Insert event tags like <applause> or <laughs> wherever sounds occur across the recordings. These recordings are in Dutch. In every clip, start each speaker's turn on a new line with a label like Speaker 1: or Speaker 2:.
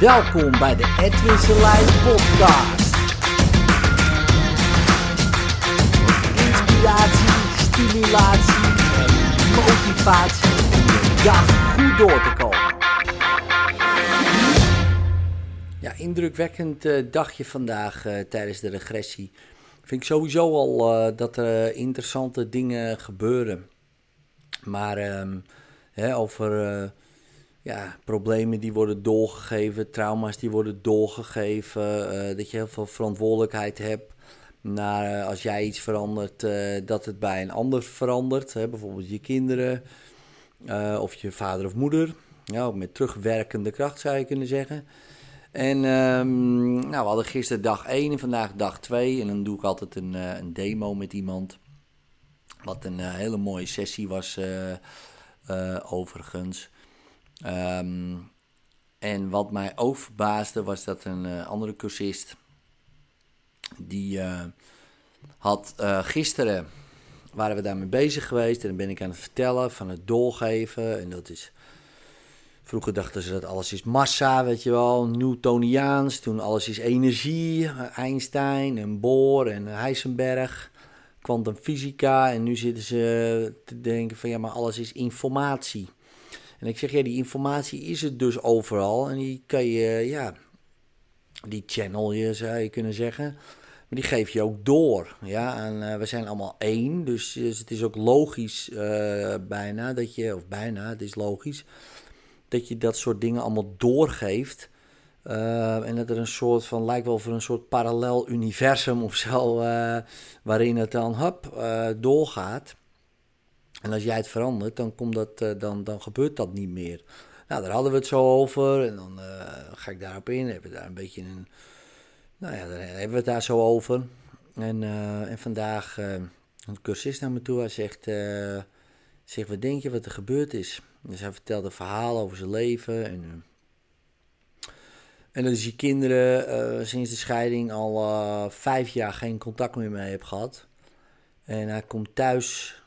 Speaker 1: Welkom bij de Edwin Selijn podcast. Inspiratie, stimulatie en motivatie de dag goed door te komen. Ja, indrukwekkend eh, dagje vandaag eh, tijdens de regressie. Vind ik sowieso al eh, dat er interessante dingen gebeuren. Maar ehm, hè, over ja, problemen die worden doorgegeven, trauma's die worden doorgegeven, eh, dat je heel veel verantwoordelijkheid hebt. Naar eh, als jij iets verandert, eh, dat het bij een ander verandert. Hè, bijvoorbeeld je kinderen of je vader of moeder. Ja, met terugwerkende kracht zou je kunnen zeggen. En ehm, nou, we hadden gisteren dag 1 en vandaag dag 2. En dan doe ik altijd een, een demo met iemand. Wat een hele mooie sessie was, overigens. Ehm, en wat mij ook verbaasde was dat een eh, andere cursist. Die eh, had eh, gisteren. waren we daarmee bezig geweest. En dan ben ik aan het vertellen van het doorgeven. En dat is. Vroeger dachten ze dat alles is massa, weet je wel, Newtoniaans. Toen alles is energie, Einstein en Bohr en Heisenberg, kwantumfysica. En nu zitten ze te denken van ja, maar alles is informatie. En ik zeg ja, die informatie is het dus overal. En die kan je, ja, die channel je zou je kunnen zeggen. Maar die geef je ook door. Ja, en eh, we zijn allemaal één. Dus, dus het is ook logisch eh, bijna dat je, of bijna, het is logisch dat je dat soort dingen allemaal doorgeeft. Uh, en dat er een soort van, lijkt wel voor een soort parallel universum of zo, waarin het dan uh, doorgaat. En als jij het verandert, dan, komt dat, dan, dan gebeurt dat niet meer. Nou, daar hadden we het zo over en dan ga ik daarop in. Hebben we daar een beetje een, nou ja, daar hebben we het daar zo over. En, en vandaag een cursist naar me toe, hij zegt, zegt, wat denk je wat er gebeurd is? Dus hij vertelde een verhaal over zijn leven. En, uh, en dat is die kinderen uh, sinds de scheiding al uh, vijf jaar geen contact meer mee heeft gehad. En hij komt thuis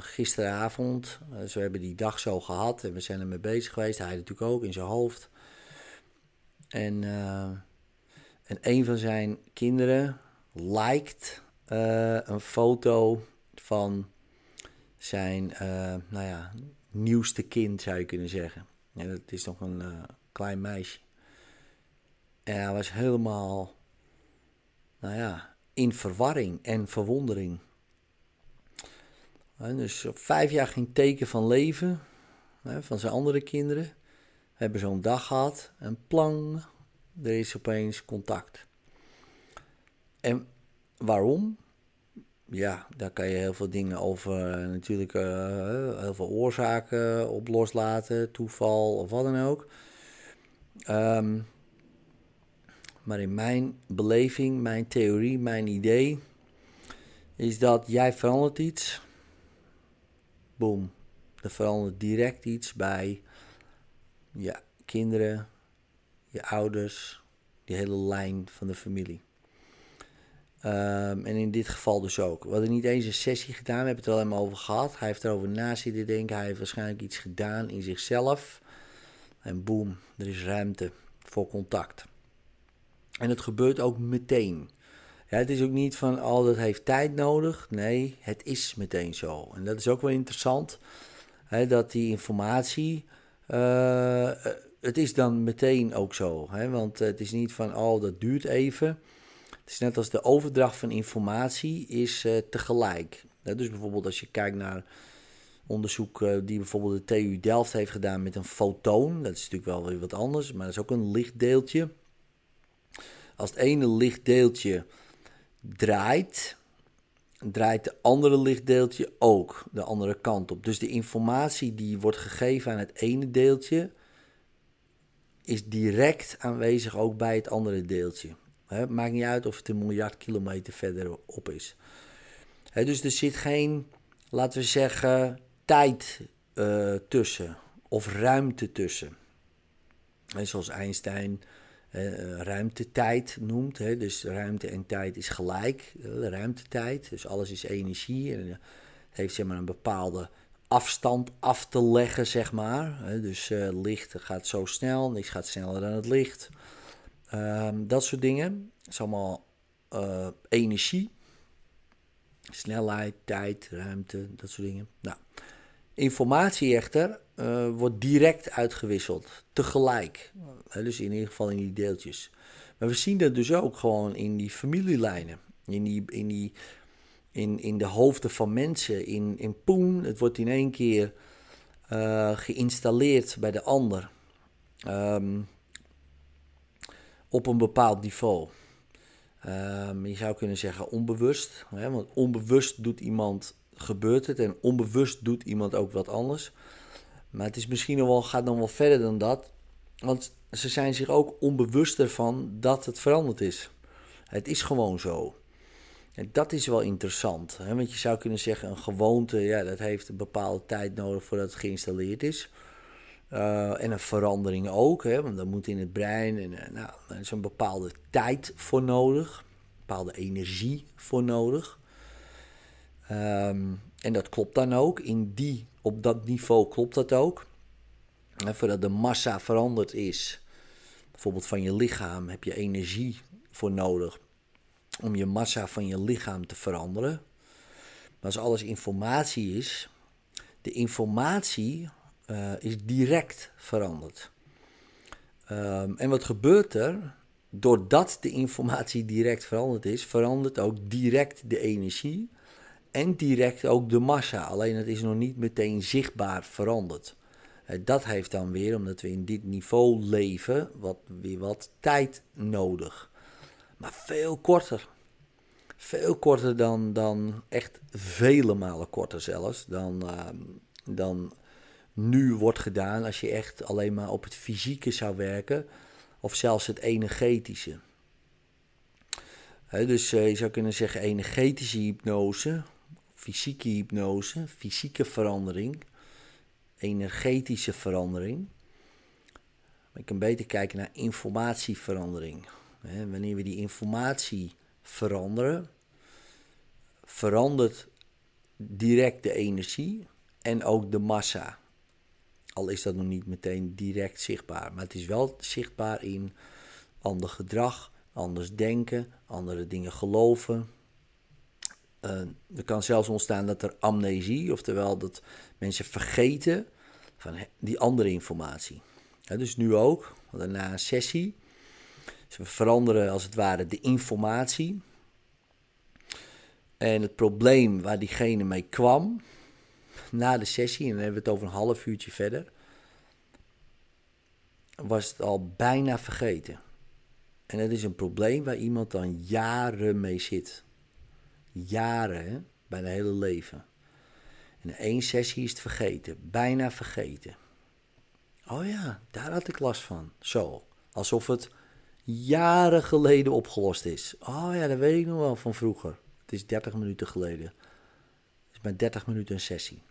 Speaker 1: gisteravond. dus we hebben die dag zo gehad en we zijn ermee bezig geweest. Hij natuurlijk ook in zijn hoofd. En, en een van zijn kinderen liked een foto van zijn, nou ja, nieuwste kind, zou je kunnen zeggen. En dat is nog een klein meisje. En hij was helemaal, nou ja, in verwarring en verwondering. Dus op vijf jaar geen teken van leven van zijn andere kinderen. Hebben zo'n dag gehad en plang, er is opeens contact. En waarom? ja, daar kan je heel veel dingen over, natuurlijk uh, heel veel oorzaken op loslaten, toeval of wat dan ook. Um, maar in mijn beleving, mijn theorie, mijn idee is dat jij verandert iets. Boom. Er verandert direct iets bij je kinderen, je ouders, die hele lijn van de familie. Um, en in dit geval dus ook. We hadden niet eens een sessie gedaan, we hebben het er helemaal over gehad. Hij heeft erover na zitten denken, hij heeft waarschijnlijk iets gedaan in zichzelf. En boem, er is ruimte voor contact. En het gebeurt ook meteen. Het is ook niet van, oh dat heeft tijd nodig. Nee, het is meteen zo. En dat is ook wel interessant, hè, dat die informatie, uh, het is dan meteen ook zo. Hè, want het is niet van, oh dat duurt even. Het is net als de overdracht van informatie is uh, tegelijk. Dus bijvoorbeeld als je kijkt naar onderzoek die bijvoorbeeld de TU Delft heeft gedaan met een fotoon. Dat is natuurlijk wel weer wat anders, maar dat is ook een lichtdeeltje. Als het ene lichtdeeltje draait, draait de andere lichtdeeltje ook de andere kant op. Dus de informatie die wordt gegeven aan het ene deeltje is direct aanwezig ook bij het andere deeltje. He, maakt niet uit of het een miljard kilometer verderop is. Dus er zit geen, laten we zeggen, tijd uh, tussen of ruimte tussen. En zoals Einstein ruimtetijd noemt. He, dus ruimte en tijd is gelijk. Ruimtetijd, dus alles is energie. En het heeft zeg maar een bepaalde afstand af te leggen, zeg maar. Dus uh, licht gaat zo snel, niks gaat sneller dan het licht. Ehm, dat soort dingen. Het is allemaal uh, energie. Snelheid, tijd, ruimte, dat soort dingen. Nou, informatie echter uh, wordt direct uitgewisseld, tegelijk. dus in ieder geval in die deeltjes. Maar we zien dat dus ook gewoon in die familielijnen. In, die, in, die, in, in de hoofden van mensen. In, in Poen, het wordt in één keer uh, geïnstalleerd bij de ander. Um, op een bepaald niveau. Um, je zou kunnen zeggen onbewust. Hè, want onbewust doet iemand, gebeurt het. En onbewust doet iemand ook wat anders. Maar het is misschien wel, gaat nog wel verder dan dat. Want ze zijn zich ook onbewust ervan dat het veranderd is. Het is gewoon zo. En dat is wel interessant. Hè? Want je zou kunnen zeggen, een gewoonte, ja, dat heeft een bepaalde tijd nodig voordat het geïnstalleerd is. Uh, en een verandering ook, hè? want dat moet in het brein. En, uh, nou, is een bepaalde tijd voor nodig, een bepaalde energie voor nodig. Um, en dat klopt dan ook. In die, op dat niveau klopt dat ook. En voordat de massa veranderd is, bijvoorbeeld van je lichaam, heb je energie voor nodig om je massa van je lichaam te veranderen. Maar als alles informatie is, de informatie uh, is direct veranderd. Um, en wat gebeurt er? Doordat de informatie direct veranderd is, verandert ook direct de energie en direct ook de massa. Alleen het is nog niet meteen zichtbaar veranderd. Uh, dat heeft dan weer, omdat we in dit niveau leven, wat, weer wat tijd nodig. Maar veel korter. Veel korter dan, dan echt vele malen korter zelfs. Dan, uh, dan nu wordt gedaan als je echt alleen maar op het fysieke zou werken. Of zelfs het energetische. dus uh, je zou kunnen zeggen energetische hypnose, fysieke hypnose, fysieke verandering, energetische verandering. Je kan beter kijken naar informatieverandering. wanneer we die informatie veranderen, verandert direct de energie en ook de massa. Al is dat nog niet meteen direct zichtbaar. Maar het is wel zichtbaar in ander gedrag, anders denken, andere dingen geloven. Uh, er kan zelfs ontstaan dat er amnesie, oftewel dat mensen vergeten van die andere informatie. dus nu ook, na een sessie. Dus we veranderen als het ware de informatie. En het probleem waar diegene mee kwam, na de sessie, en dan hebben we het over een half uurtje verder, was het al bijna vergeten. En dat is een probleem waar iemand dan jaren mee zit. Jaren, hè? bijna hele leven. En één sessie is het vergeten, bijna vergeten. Oh ja, daar had ik last van. Zo, alsof het jaren geleden opgelost is. Oh ja, dat weet ik nog wel van vroeger. Het is 30 minuten geleden. Het is maar 30 minuten een sessie.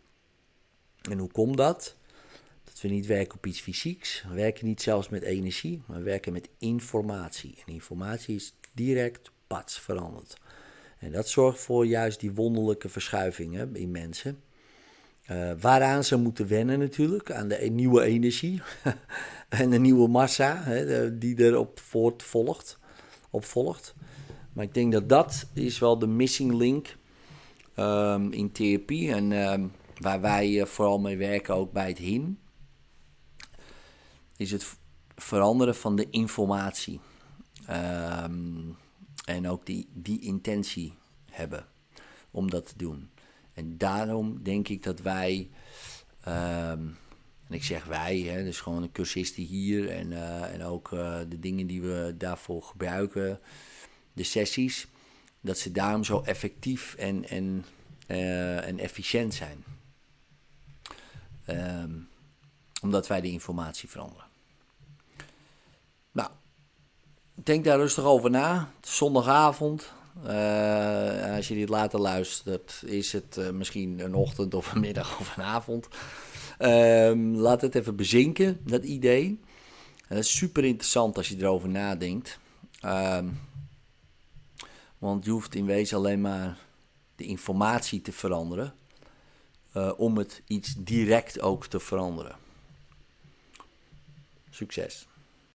Speaker 1: En hoe komt dat? Dat we niet werken op iets fysieks. We werken niet zelfs met energie, maar we werken met informatie. En informatie is direct, pats, veranderd. En dat zorgt voor juist die wonderlijke verschuivingen in mensen. Uh, waaraan ze moeten wennen natuurlijk, aan de nieuwe energie <laughs> en de nieuwe massa hè, die erop voortvolgt, opvolgt. Maar ik denk dat dat is wel de missing link um, in therapie. En um, waar wij uh, vooral mee werken, ook bij het HIN, is het veranderen van de informatie. Um, en ook die, die intentie hebben om dat te doen. En daarom denk ik dat wij, en ik zeg wij, hè, dus gewoon de cursisten hier en, uh, en ook uh, de dingen die we daarvoor gebruiken, de sessies, dat ze daarom zo effectief en, en, uh, en efficiënt zijn. Um, omdat wij de informatie veranderen. Nou, denk daar rustig over na. Zondagavond. Uh, als je dit later luistert, is het uh, misschien een ochtend of een middag of een avond. Um, laat het even bezinken, dat idee. En dat is super interessant als je erover nadenkt. Um, want je hoeft in wezen alleen maar de informatie te veranderen. om het iets direct ook te veranderen. Succes!